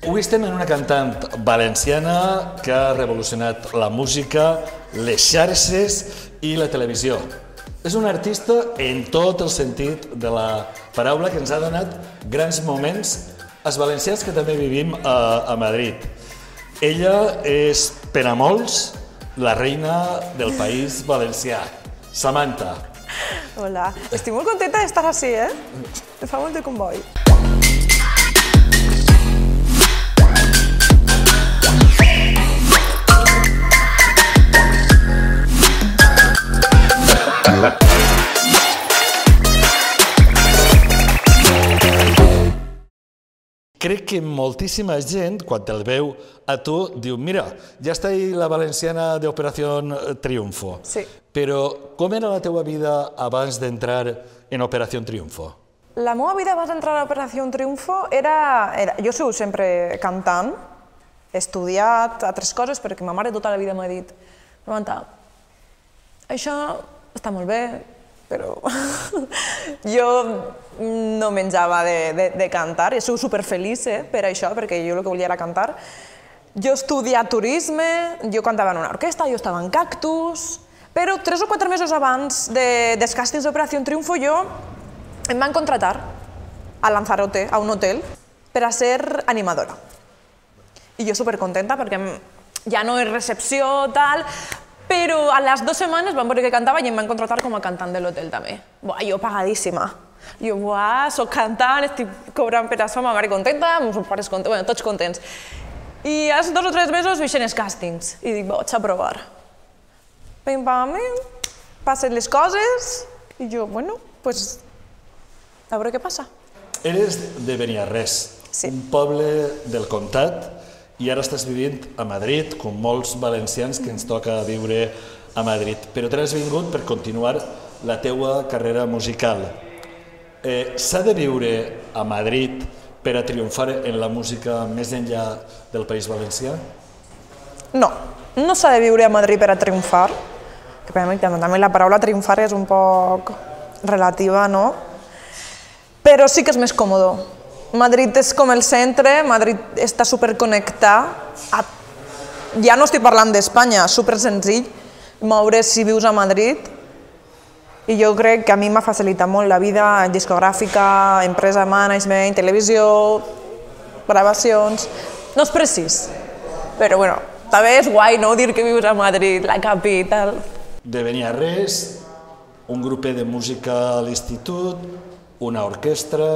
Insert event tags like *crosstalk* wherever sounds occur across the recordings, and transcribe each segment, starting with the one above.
Avui estem en una cantant valenciana que ha revolucionat la música, les xarxes i la televisió. És un artista en tot el sentit de la paraula que ens ha donat grans moments als valencians que també vivim a, a Madrid. Ella és, per a molts, la reina del país valencià. Samantha. Hola, estic molt contenta d'estar així, eh? Em fa molt de comboi. Crec que moltíssima gent, quan te'l veu a tu, diu, mira, ja està ahí la valenciana d'Operació Triunfo. Sí. Però com era la teua vida abans d'entrar en Operació Triunfo? La meva vida abans d'entrar a l'Operació Triunfo era, era... Jo soc sempre cantant, he estudiat altres coses perquè ma mare tota la vida m'ha dit Samantha, això està molt bé, però *laughs* jo no menjava de, de, de cantar i sóc superfeliç eh, per això, perquè jo el que volia era cantar. Jo estudiat turisme, jo cantava en una orquestra, jo estava en Cactus, però tres o quatre mesos abans de, dels càstings d'Operació Triunfo jo em van contratar a Lanzarote, a un hotel, per a ser animadora. I jo supercontenta perquè ja no és recepció, tal, però a les dues setmanes van veure que cantava i em van contratar com a cantant de l'hotel també. Buah, jo pagadíssima. Jo, buah, soc cantant, estic cobrant per això, ma mare contenta, meus pares contents, bueno, tots contents. I als dos o tres mesos veixen els càstings i dic, vaig a provar. Pim, pam, passen les coses i jo, bueno, pues, a veure què passa. Eres de Beniarrés, Sí. un poble del comtat, i ara estàs vivint a Madrid, com molts valencians que ens toca viure a Madrid. Però te n'has vingut per continuar la teua carrera musical. Eh, S'ha de viure a Madrid per a triomfar en la música més enllà del País Valencià? No, no s'ha de viure a Madrid per a triomfar, que per mi també la paraula triomfar és un poc relativa, no? Però sí que és més còmode. Madrid és com el centre, Madrid està superconnectat. A... Ja no estic parlant d'Espanya, super senzill moure's si vius a Madrid. I jo crec que a mi m'ha facilitat molt la vida discogràfica, empresa, management, televisió, gravacions... No és precís, però bueno, també és guai, no?, dir que vius a Madrid, la capital. De Beniarrés, un grupet de música a l'institut, una orquestra,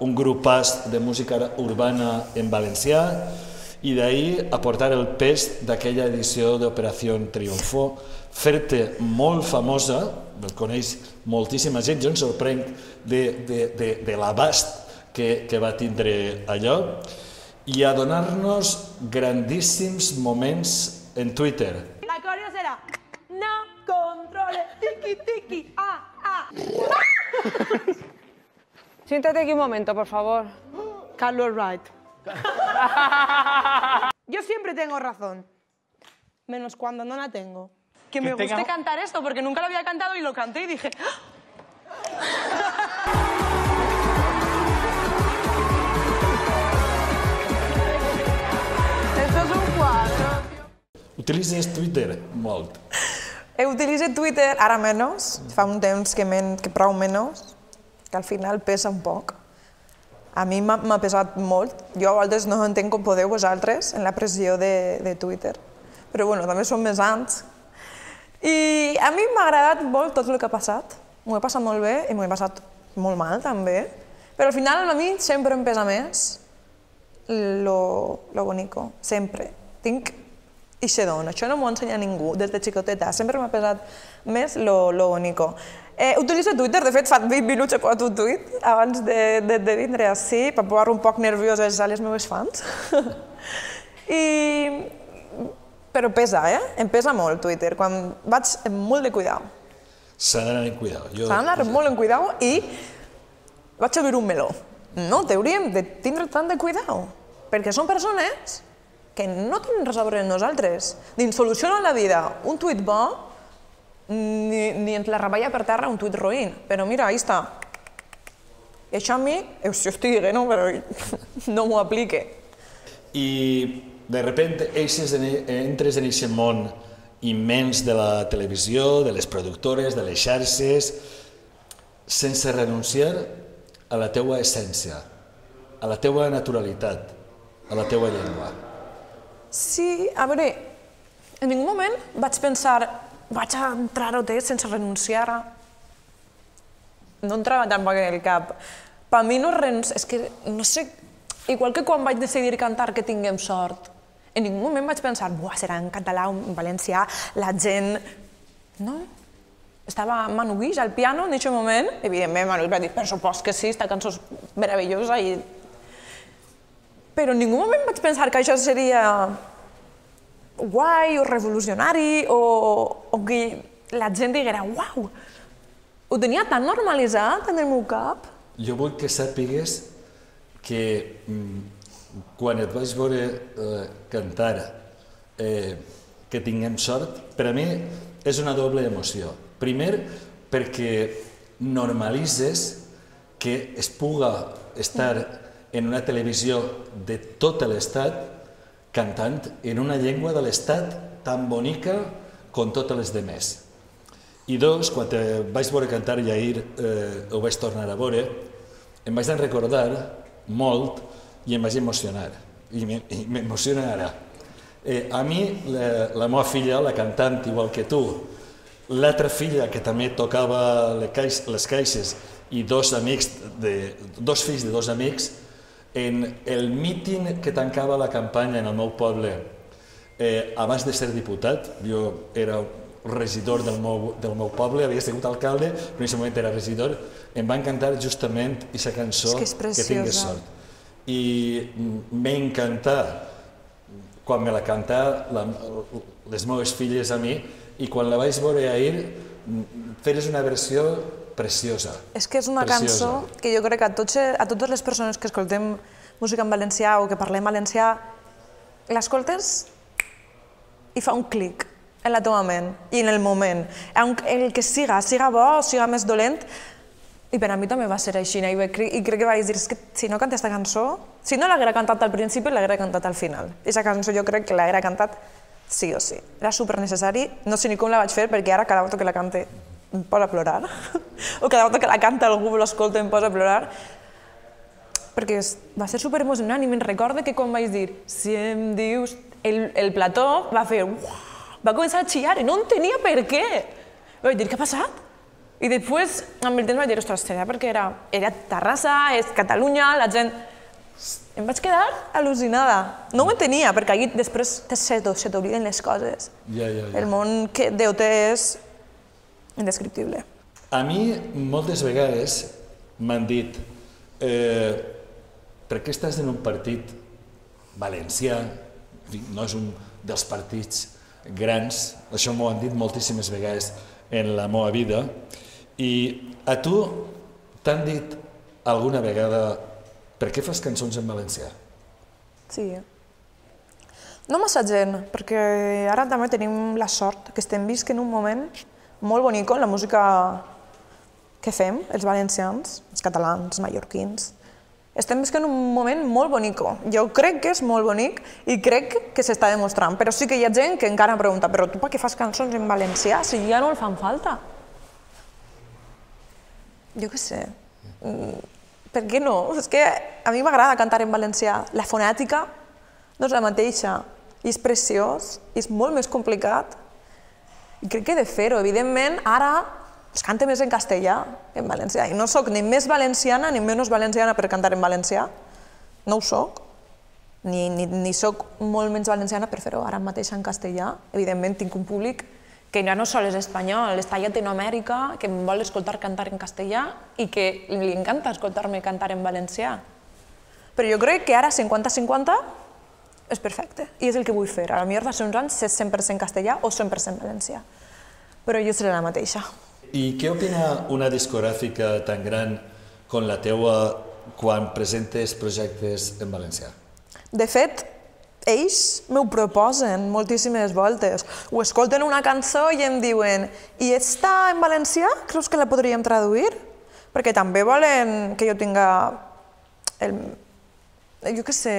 un grupàs de música urbana en valencià i d'ahir aportar el pes d'aquella edició d'Operació Triunfo, fer-te molt famosa, el coneix moltíssima gent, jo em sorprenc de, de, de, de l'abast que, que va tindre allò, i a donar-nos grandíssims moments en Twitter. La coreo será no controle, tiki tiki, ah, ah. *laughs* Siéntate aquí un momento, por favor. Carlos Wright. Yo siempre tengo razón, menos cuando no la tengo. Que me guste cantar esto porque nunca lo había cantado y lo canté y dije, "Ah". Esto es un cuadro. Utilitzes Twitter molt. He utilitzat Twitter, ara menys, fa un temps que, men, que prou menys, que al final pesa un poc. A mi m'ha pesat molt. Jo a vegades no entenc com podeu vosaltres en la pressió de, de Twitter. Però bueno, també som més anys. I a mi m'ha agradat molt tot el que ha passat. M'ho he passat molt bé i m'ho he passat molt mal també. Però al final a mi sempre em pesa més lo, lo bonico, sempre. Tinc ixe don, això no m'ho ensenya ningú des de xicoteta, sempre m'ha pesat més lo, lo bonico. Eh, utilitzo Twitter, de fet fa 20 minuts he posat un tuit abans de, de, de vindre així, per posar un poc nervioses a les meves fans. I... Però pesa, eh? Em pesa molt Twitter, quan vaig amb molt de cuidado. S'ha d'anar en cuidado. Jo, S'ha d'anar molt en cuidado i vaig a obrir un meló. No, t'hauríem de tindre tant de cuidado, perquè són persones que no tenen res a veure amb nosaltres. Ni ens solucionen la vida un tuit bo, ni, ni la rebella per terra un tuit roïn. Però mira, ahí està. I això a mi, eh, si ho estic dient, no? però *laughs* no m'ho aplique. I de repente eixes en, entres en aquest món immens de la televisió, de les productores, de les xarxes, sense renunciar a la teua essència, a la teua naturalitat, a la teua llengua. Sí, a veure, en ningú moment vaig pensar vaig a entrar a OT sense renunciar a... No entrava tampoc en el cap. Per mi no renunciar... És que, no sé, igual que quan vaig decidir cantar que tinguem sort, en ningú moment vaig pensar, buah, serà en català o en valencià, la gent... No. Estava Manu Guix al piano en aquest moment, evidentment Manu va dir, per supost que sí, esta cançó és meravellosa i... Però en ningú moment vaig pensar que això seria guai o revolucionari o, o que la gent diguera, uau, ho tenia tan normalitzat en el meu cap. Jo vull que sàpigues que mm, quan et vaig veure eh, cantar eh, que tinguem sort, per a mi és una doble emoció. Primer, perquè normalitzes que es puga estar en una televisió de tot l'Estat cantant en una llengua de l'Estat tan bonica com totes les demés. I dos, quan vaig veure cantar i ahir eh, ho vaig tornar a veure, em vaig recordar molt i em vaig emocionar. I m'emociona ara. Eh, a mi, la, la meva filla, la cantant, igual que tu, l'altra filla que també tocava les caixes i dos amics, de, dos fills de dos amics, en el míting que tancava la campanya en el meu poble, eh, abans de ser diputat, jo era regidor del meu, del meu poble, havia sigut alcalde, però en aquest moment era regidor, em van cantar justament aquesta cançó que, que tingues sort. I m'he encantat quan me la canta la, les meves filles a mi i quan la vaig veure ahir feres una versió preciosa. És que és una preciosa. cançó que jo crec que a, tots, a totes les persones que escoltem música en valencià o que parlem valencià, l'escoltes i fa un clic en la teva ment i en el moment. El que siga, siga bo o siga més dolent, i per a mi també va ser així, i, i crec que vaig dir, que si no canta aquesta cançó, si no l'haguera cantat al principi, l'haguera cantat al final. Aquesta cançó jo crec que l'haguera cantat sí o sí. Era super necessari, no sé ni com la vaig fer, perquè ara cada volta que la cante em posa a plorar, o cada volta que la canta algú l'escolta em posa a plorar, perquè va ser super emocionant i me'n recordo que quan vaig dir, si em dius, el, el plató va fer, uah, va començar a xillar i no entenia per què. Vaig dir, què ha passat? I després, amb el temps vaig dir, ostres, serà perquè era, era Terrassa, és Catalunya, la gent... Em vaig quedar al·lucinada. No ho entenia, perquè allí després se t'obliden les coses. Ja, ja, ja. El món que d'OT és indescriptible. A mi, moltes vegades, m'han dit eh, per què estàs en un partit valencià, no és un dels partits grans, això m'ho han dit moltíssimes vegades en la meva vida, i a tu t'han dit alguna vegada per què fas cançons en valencià? Sí. No massa gent, perquè ara també tenim la sort que estem visquent un moment molt bonic en la música que fem, els valencians, els catalans, els mallorquins. Estem visquent un moment molt bonic. Jo crec que és molt bonic i crec que s'està demostrant, però sí que hi ha gent que encara em pregunta però tu per què fas cançons en valencià si ja no el fan falta? Jo què sé. Mm, per què no? És que a mi m'agrada cantar en valencià. La fonètica no és la mateixa. I és preciós, i és molt més complicat. I crec que he de fer-ho. Evidentment, ara es canta més en castellà que en valencià. I no sóc ni més valenciana ni menys valenciana per cantar en valencià. No ho sóc. Ni, ni, ni sóc molt menys valenciana per fer-ho ara mateix en castellà. Evidentment, tinc un públic que ja no sol és espanyol, està a Llatinoamèrica, que em vol escoltar cantar en castellà i que li encanta escoltar-me cantar en valencià. Però jo crec que ara 50-50 és perfecte i és el que vull fer. A la millor fa uns anys és 100% castellà o 100% valencià. Però jo seré la mateixa. I què opina una discogràfica tan gran com la teua quan presentes projectes en valencià? De fet, ells m'ho proposen moltíssimes voltes. Ho escolten una cançó i em diuen i està en valencià? Creus que la podríem traduir? Perquè també volen que jo tinga el, jo què sé,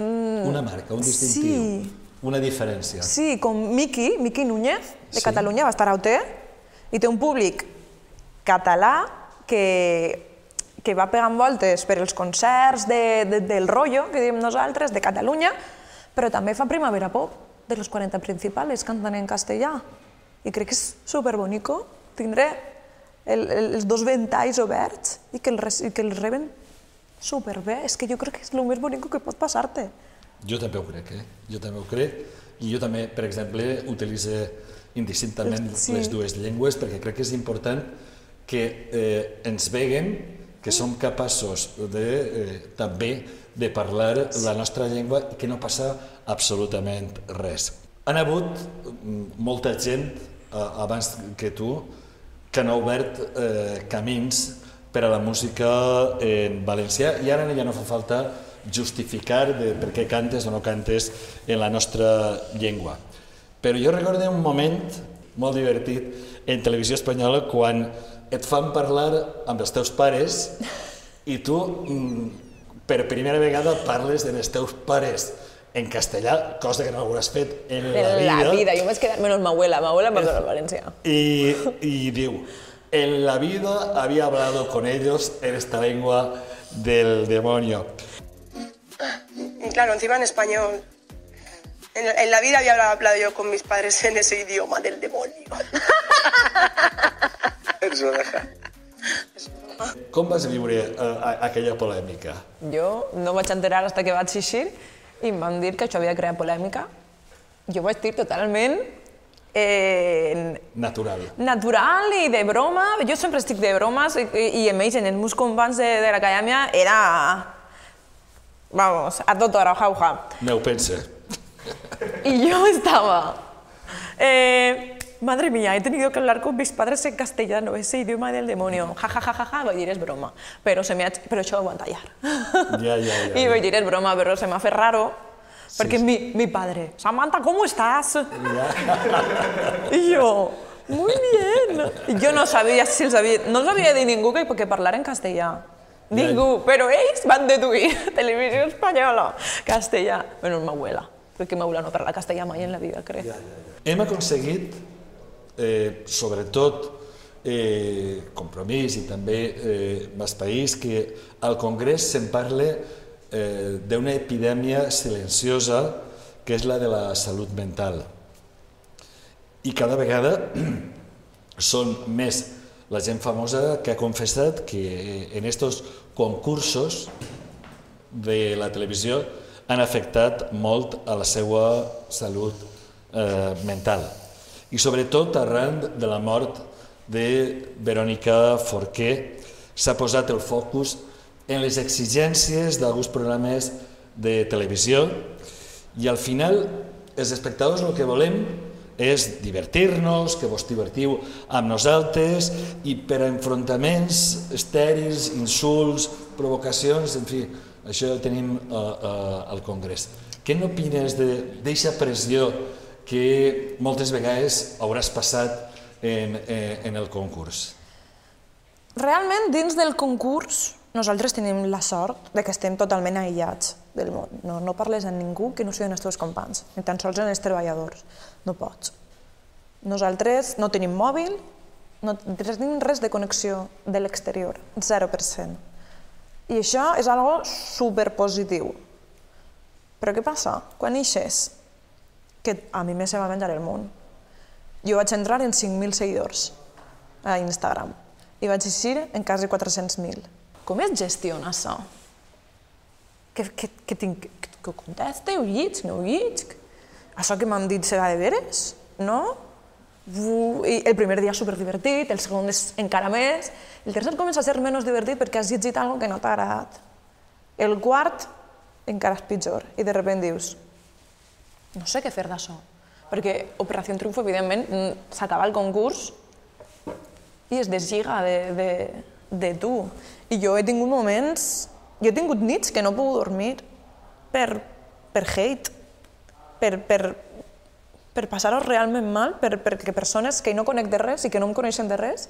Una marca, un distintiu, sí. una diferència. Sí, com Miqui, Miqui Núñez, de Sí. Catalunya, va estar a OT, i té un públic català que, que va pegant voltes per els concerts de, de, del rollo, que diem nosaltres, de Catalunya, però també fa Primavera Pop, de los 40 principales, cantant en castellà. I crec que és superbonico tindre el, el, els dos ventalls oberts i que, el, i que els reben superbé. És que jo crec que és el més bonic que pot passar-te. Jo també ho crec, eh? Jo també ho crec. I jo també, per exemple, utilitzo indistintament Sí. les dues llengües perquè crec que és important que eh, ens veguen que som capaços de, eh, també de parlar la nostra llengua i que no passa absolutament res. Han hagut mm, molta gent eh, abans que tu que han obert eh, camins per a la música en valencià i ara ja no fa falta justificar de per què cantes o no cantes en la nostra llengua. Però jo recordo un moment molt divertit en televisió espanyola quan et fan parlar amb els teus pares i tu mm, per primera vegada parles dels teus pares en castellà, cosa que no hauràs fet en la vida. En la vida, jo m'he quedat menos ma abuela, ma abuela em va donar valencià. Y, y digo, en la vida había hablado con ellos en esta lengua del demonio. Y claro, encima en español. En, en la vida había hablado yo con mis padres en ese idioma del demonio. *laughs* Eso deja. Com vas viure eh, a- aquella polèmica? Jo no vaig enterar fins que vaig eixir i em van dir que això havia creat polèmica. Jo vaig dir totalment eh, Natural. natural i de broma. Jo sempre estic de bromes i, i, i amb ells, en companys de, de l'acadèmia, era... Vamos, a hora, jauja. No ho pense. Y yo estaba, eh, madre mía, he tenido que hablar con mis padres en castellano, ese idioma del demonio. Ja, ja, ja, ja, ja, voy a decir, es broma. Pero, se me ha, pero això ho van tallar. Ja, ja, ja, *laughs* Y voy a decir, es broma, pero se me hace raro. Porque Sí, sí. Mi, mi padre, Samantha, ¿cómo estás? Y yo, muy bien. Y yo no sabía si els havia, no els havia dit ningú que, que parlar en castellà. Ningú, però ells van deduir, *laughs* televisió espanyola, castellà. Bueno, ma abuela, perquè ma abuela no parla castellà mai en la vida, crec. Hem aconseguit, eh, sobretot, eh, Compromís i també eh, Mas País, que al Congrés se'n parle eh, d'una epidèmia silenciosa que és la de la salut mental. I cada vegada *clears throat* són més la gent famosa que ha confessat que en estos concursos de la televisió han afectat molt a la seva salut eh, mental. I sobretot arran de la mort de Verònica Forqué s'ha posat el focus en les exigències d'alguns programes de televisió i al final els espectadors el que volem és divertir-nos, que vos divertiu amb nosaltres i per a enfrontaments estèrils, insults, provocacions, en fi, això ho tenim uh, uh, al Congrés. Què n'opines d'aquesta pressió que moltes vegades hauràs passat en, en, en el concurs? Realment, dins del concurs, nosaltres tenim la sort de que estem totalment aïllats del món. No, no parles amb ningú que no siguin els teus companys, ni tan sols amb els treballadors. No pots. Nosaltres no tenim mòbil, no tenim res de connexió de l'exterior, 0%. I això és algo superpositiu. Però què passa? Quan eixes, que a mi me se va menjar el món. Jo vaig entrar en 5.000 seguidors a Instagram i vaig eixir en quasi 400.000. Com es gestiona això? Que, que, que, tinc, que, que conteste, ho llitg, no ho llitg? Això que m'han dit serà de veres? No? I el primer dia superdivertit, el segon és encara més, el tercer comença a ser menys divertit perquè has llegit alguna que no t'ha agradat. El quart encara és pitjor i de sobte dius no sé què fer d'això. Perquè Operació Triunfo, evidentment, mm, s'acaba el concurs i es deslliga de, de, de tu. I jo he tingut moments, jo he tingut nits que no pogut dormir per, per hate, per, per, per passar-ho realment mal, per, perquè persones que no conec de res i que no em coneixen de res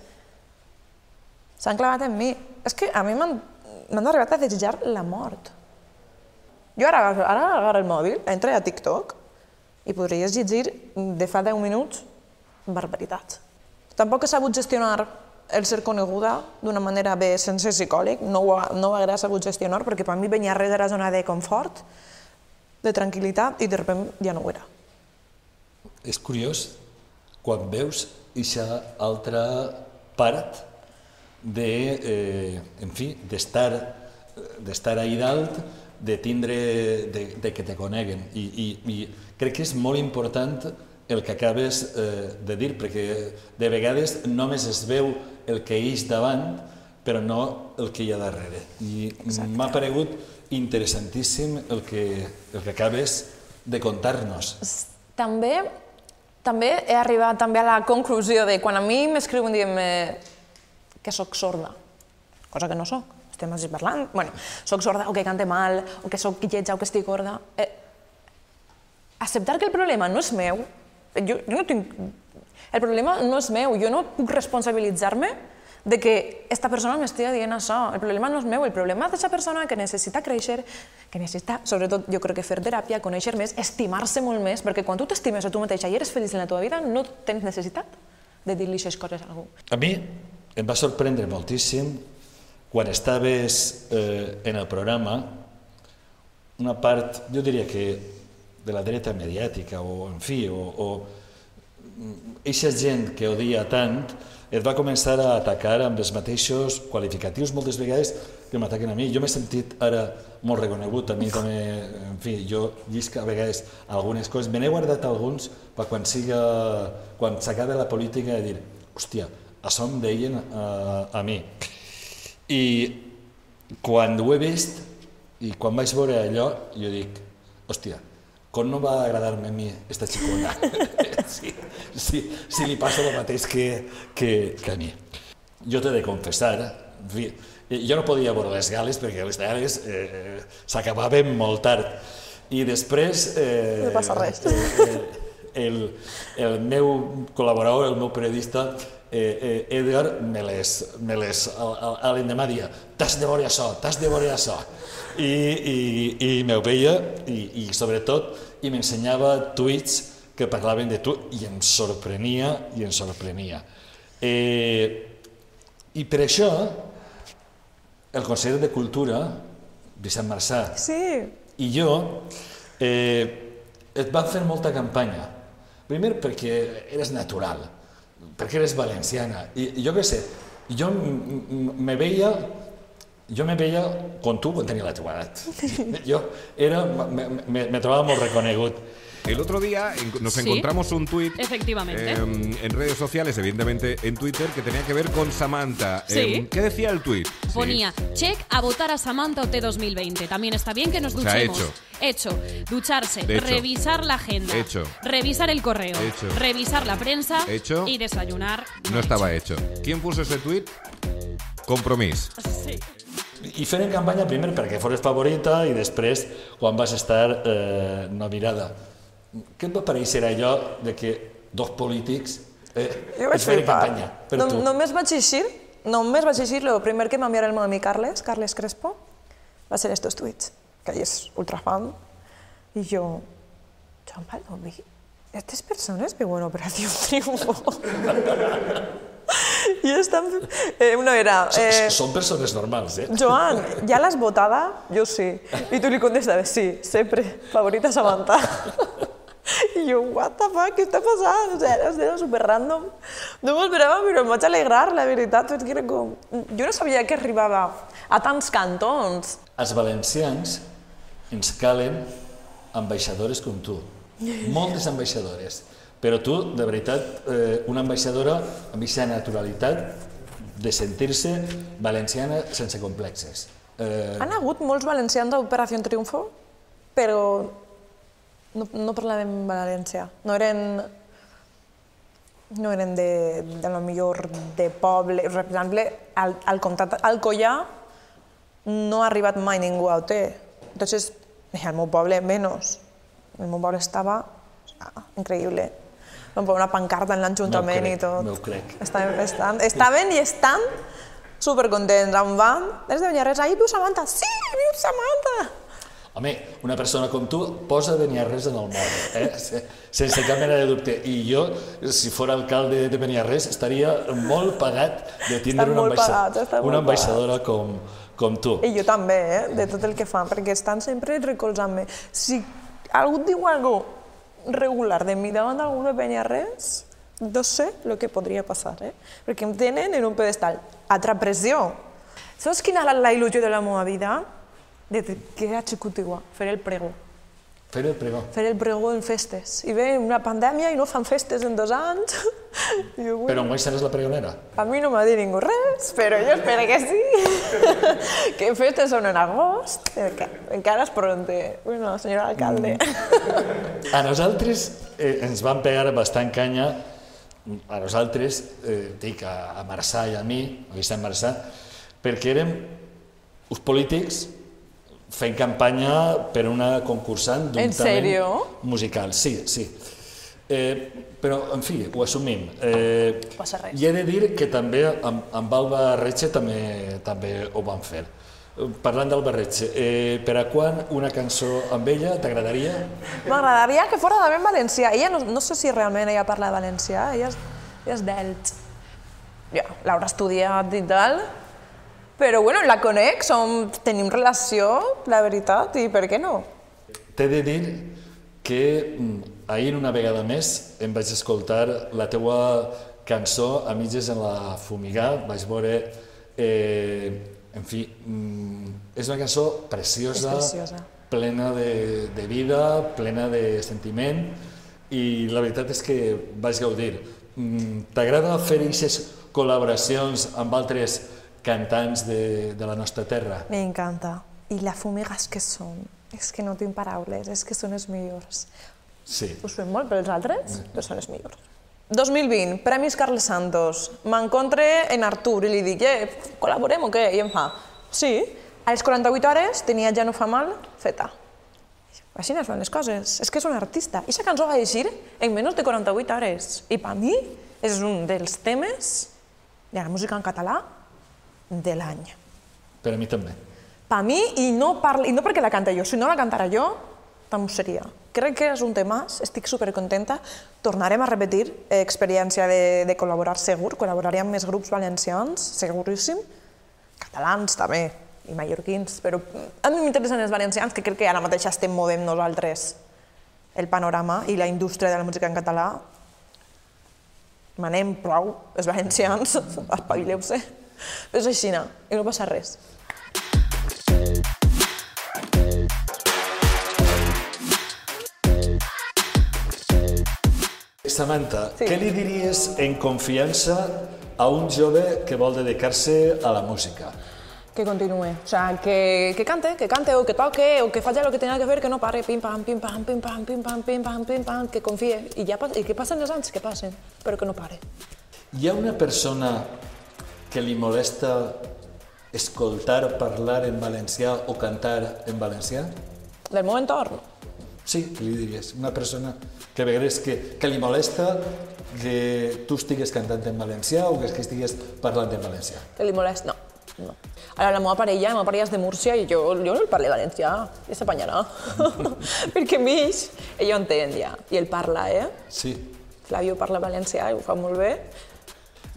s'han clavat en mi. És que a mi m'han arribat a desitjar la mort. Jo ara, ara agarro el mòbil, entro a TikTok i podries llegir de fa 10 minuts barbaritats. Tampoc he sabut gestionar el ser coneguda d'una manera bé sense psicòleg, no ho, no ho haguera sabut gestionar perquè per mi venia res de la zona de confort, de tranquil·litat i de sobte ja no ho era. És curiós quan veus aquesta altra part de, eh, en fi, d'estar d'estar ahí dalt, de tindre, de, de que te coneguen. I, i, I crec que és molt important el que acabes eh, de dir, perquè de vegades només es veu el que eix davant, però no el que hi ha darrere. I m'ha paregut interessantíssim el que, el que acabes de contar-nos. També, també he arribat també a la conclusió de quan a mi m'escriuen dient que sóc sorda, cosa que no sóc, estem així parlant, bueno, sóc sorda o que cante mal, o que sóc lletja o que estic gorda. Eh, acceptar que el problema no és meu, jo, jo no tinc... El problema no és meu, jo no puc responsabilitzar-me de que esta persona m'estigui dient això. El problema no és meu, el problema és aquesta persona que necessita créixer, que necessita, sobretot, jo crec que fer teràpia, conèixer més, estimar-se molt més, perquè quan tu t'estimes a tu mateixa i eres feliç en la teva vida, no tens necessitat de dir-li aquestes coses a algú. A mi em va sorprendre moltíssim quan estaves eh, en el programa una part, jo diria que de la dreta mediàtica o, en fi, o, o eixa gent que odia tant et va començar a atacar amb els mateixos qualificatius moltes vegades que m'ataquen a mi. Jo m'he sentit ara molt reconegut, a mi també, en fi, jo llisc a vegades algunes coses, me n'he guardat alguns per quan siga, quan s'acabi la política de dir, hòstia, això em deien a, a mi. I quan ho he vist i quan vaig veure allò, jo dic, hòstia, com no va agradar-me a mi esta xicona? *laughs* sí, sí, sí li passa el mateix que, que, que a mi. Jo t'he de confessar, fi, jo no podia veure les gales perquè les gales eh, s'acabaven molt tard. I després... Eh, no passa res. Eh, el, el meu col·laborador, el meu periodista, eh, eh, Edgar, me les, me les, a l'endemà dia, t'has de veure això, t'has de veure això i, i, i m'ho veia i, i sobretot i m'ensenyava tuits que parlaven de tu i em sorprenia i em sorprenia. Eh, I per això el conseller de Cultura, Vicent Marçà, sí. i jo eh, et van fer molta campanya. Primer perquè eres natural, perquè eres valenciana, i, i jo què sé, jo me veia jo me veia com tu quan tenia la teva edat. Jo era, me, me, me trobava molt reconegut. El otro día nos ¿Sí? encontramos un tuit Efectivamente. Eh, en redes sociales, evidentemente en Twitter, que tenía que ver con Samantha. ¿Sí? Eh, ¿Qué decía el tuit? Ponía, sí. check a votar a Samantha OT 2020. También está bien que nos duchemos. O sea, hecho. Hecho. Ducharse, hecho. revisar la agenda, hecho. revisar el correo, hecho. revisar la prensa hecho. y desayunar. No, no estaba hecho. ¿Quién puso ese tuit? Compromís. Sí. I feren campanya primer perquè fores favorita i després quan vas estar eh, nominada. Què et va pareixer allò de que dos polítics eh, jo vaig feren campanya per no, tu? Només vaig eixir, només vaig eixir, el primer que m'enviar el meu amic Carles, Carles Crespo, va ser estos tuits, que ell és ultrafan, i jo, Joan Baldoví, aquestes persones veuen Operació Triunfo. *laughs* *laughs* I estan... Eh, una era... Eh, Són persones normals, eh? Joan, ¿ya la has votada? Jo sí. I tu li contestaves, sí, sempre. Favorita Samantha. *laughs* I jo, what the fuck, què està passant? O sigui, era, era super random. No m'ho esperava, però em vaig alegrar, la veritat. Que era com... Jo no sabia que arribava a tants cantons. Els valencians ens calen ambaixadores com tu. Moltes ambaixadores. Però tu, de veritat, eh, una ambaixadora amb aquesta naturalitat de sentir-se valenciana sense complexes. Eh... Han hagut molts valencians a Operació Triunfo, però no, no parlaven valencià. No eren, no eren de, de lo millor de poble. Per exemple, al, al comtat Alcoyà no ha arribat mai ningú a OT. Entonces, al meu poble menys. El meu poble estava increïble van posar una pancarta en l'Ajuntament no i tot. No ho crec. Estaven, estaven i estan supercontents. Em van, des de Vinyarres, ahí viu Samantha, sí, viu Samantha! Home, una persona com tu posa Beniarrés en el món, eh? sense cap mena de dubte. I jo, si fos alcalde de Beniarrés, estaria molt pagat de tindre una, molt ambaixa... pagat, una ambaixadora com, com tu. I jo també, eh, de tot el que fan, perquè estan sempre recolzant-me. Si algú diu alguna regular de mi davant d'algú de Penyarres, no sé el que podria passar, eh? perquè em tenen en un pedestal. Altra pressió. Saps quina és la il·lusió de la meva vida? De que sigut igual, fer el prego. Fer el pregó. Fer el pregó en festes. I ve una pandèmia i no fan festes en dos anys. *laughs* I jo, Però mai seràs la pregonera? a mi no m'ha dit ningú res, però jo espero que sí. *laughs* que festes són en agost, eh, encara és pronte. Bueno, senyor alcalde. A nosaltres eh, ens van pegar bastant canya, a nosaltres, eh, dic a, a Marçà i a mi, a Vicent Marçà, perquè érem uns polítics fent campanya per una concursant d'un En talent musical. Sí, sí. Eh, però, en fi, ho assumim. Eh, Passa res. I he de dir que també amb, amb Alba Retxe també, també ho van fer. Parlant d'Alba Retxe, eh, per a quan una cançó amb ella t'agradaria? M'agradaria que també en valencià. Ella no, no sé si realment ella parla valencià, ella és, ella és d'Elx. Ja, l'haurà estudiat i tal, però bueno, la conec, som, tenim relació, la veritat, i per què no? T'he de dir que mm, ahir una vegada més em vaig escoltar la teua cançó a mitges en la fumigà, vaig veure, eh, en fi, mm, és una cançó preciosa, És preciosa. plena de, de vida, plena de sentiment, i la veritat és que vaig gaudir. Mm, T'agrada fer aquestes col·laboracions amb altres cantants de, de la nostra terra? M'encanta. I la fumiga és que són, és que no tinc paraules, és que són els millors. Sí. Us fem molt pels altres, però són els millors. 2020, Premis Carles Santos. M'encontre en Artur i li dic, eh, col·laborem o què? I em fa, sí. A les 48 hores tenia Ja no fa mal feta. Així no es fan les coses. És que és un artista. I aquesta cançó va eixir en menys de 48 hores. I per mi és un dels temes de la música en català de l'any. Per a mi també. Per mi, i no, parla, i no perquè la canta jo, si no la cantara jo, també ho seria. Crec que és un temàs, estic supercontenta. Tornarem a repetir eh, experiència de, de col·laborar segur, col·laboraré amb més grups valencians, seguríssim, catalans també, i mallorquins, però a mi m'interessen els valencians, que crec que ara mateix estem movent nosaltres el panorama i la indústria de la música en català. Manem prou, els valencians, *laughs* espavileu-se. Però *laughs* és així, no? i no passa res. Samantha, Sí. què li diries en confiança a un jove que vol dedicar-se a la música? que continúe. O sea, que, que cante, que cante o que toque o que faci lo que tenga que fer, que no pare, pim pam, pim pam, pim pam, pim pam, pim pam, pim pam, que confie. I, ja, i que passen els anys, que passen, però que no pare. Hi ha una persona que li molesta escoltar parlar en valencià o cantar en valencià? Del meu entorn, Sí, li diries. Una persona que a vegades que, que li molesta que tu estigues cantant en valencià o que estigues parlant en valencià. que li molest, no. no. Ara, la meva parella, la meva parella és de Múrcia i jo, jo no el parlo valencià, ja s'apanyarà. *laughs* Perquè a mig, ell ho entén ja, i ell parla, eh? Sí. Flavio parla valencià i ho fa molt bé,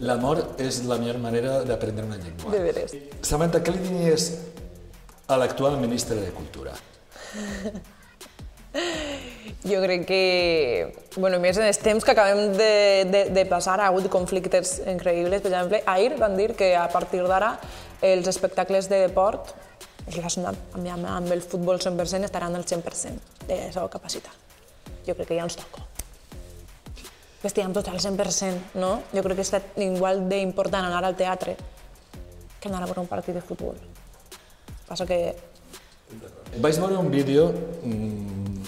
L'amor és la millor manera d'aprendre una llengua. de veres. Samantha, què li diries a l'actual ministre de Cultura? *laughs* Jo crec que, bueno, més en els temps que acabem de, de, de passar, ha hagut conflictes increïbles. Per exemple, ahir van dir que a partir d'ara els espectacles de deport relacionats amb, amb, amb el futbol 100% estaran al 100% de la seva capacitat. Jo crec que ja ens toca. Que estiguem tots al 100%, no? Jo crec que és igual d'important anar al teatre que anar a veure un partit de futbol. Passa que Vaig veure un vídeo mm,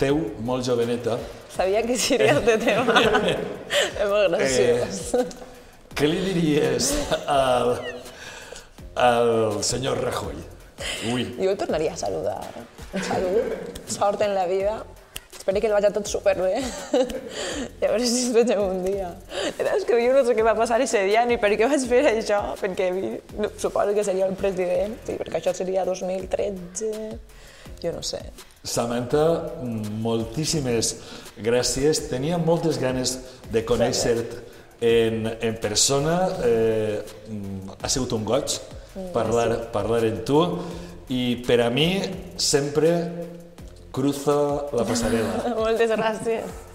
teu, molt joveneta, sabia que seria este tema. *laughs* *laughs* és molt graciós. què li diries al, al senyor Rajoy? Ui, Jo el tornaria a saludar. Salut, sort en la vida. Espero que el vaig a tot superbé. I a veure si es vegem un dia. És que jo no sé què va passar ese dia ni per què vaig fer això, perquè vi, no, suposo que seria el president, sí, perquè això seria 2013, jo no sé. Samantha, moltíssimes gràcies. Tenia moltes ganes de conèixer-te eh. en, en persona. Eh, ha sigut un goig mm, parlar, parlar en tu i per a mi sempre cruza la pasarela. *laughs* Moltes gràcies.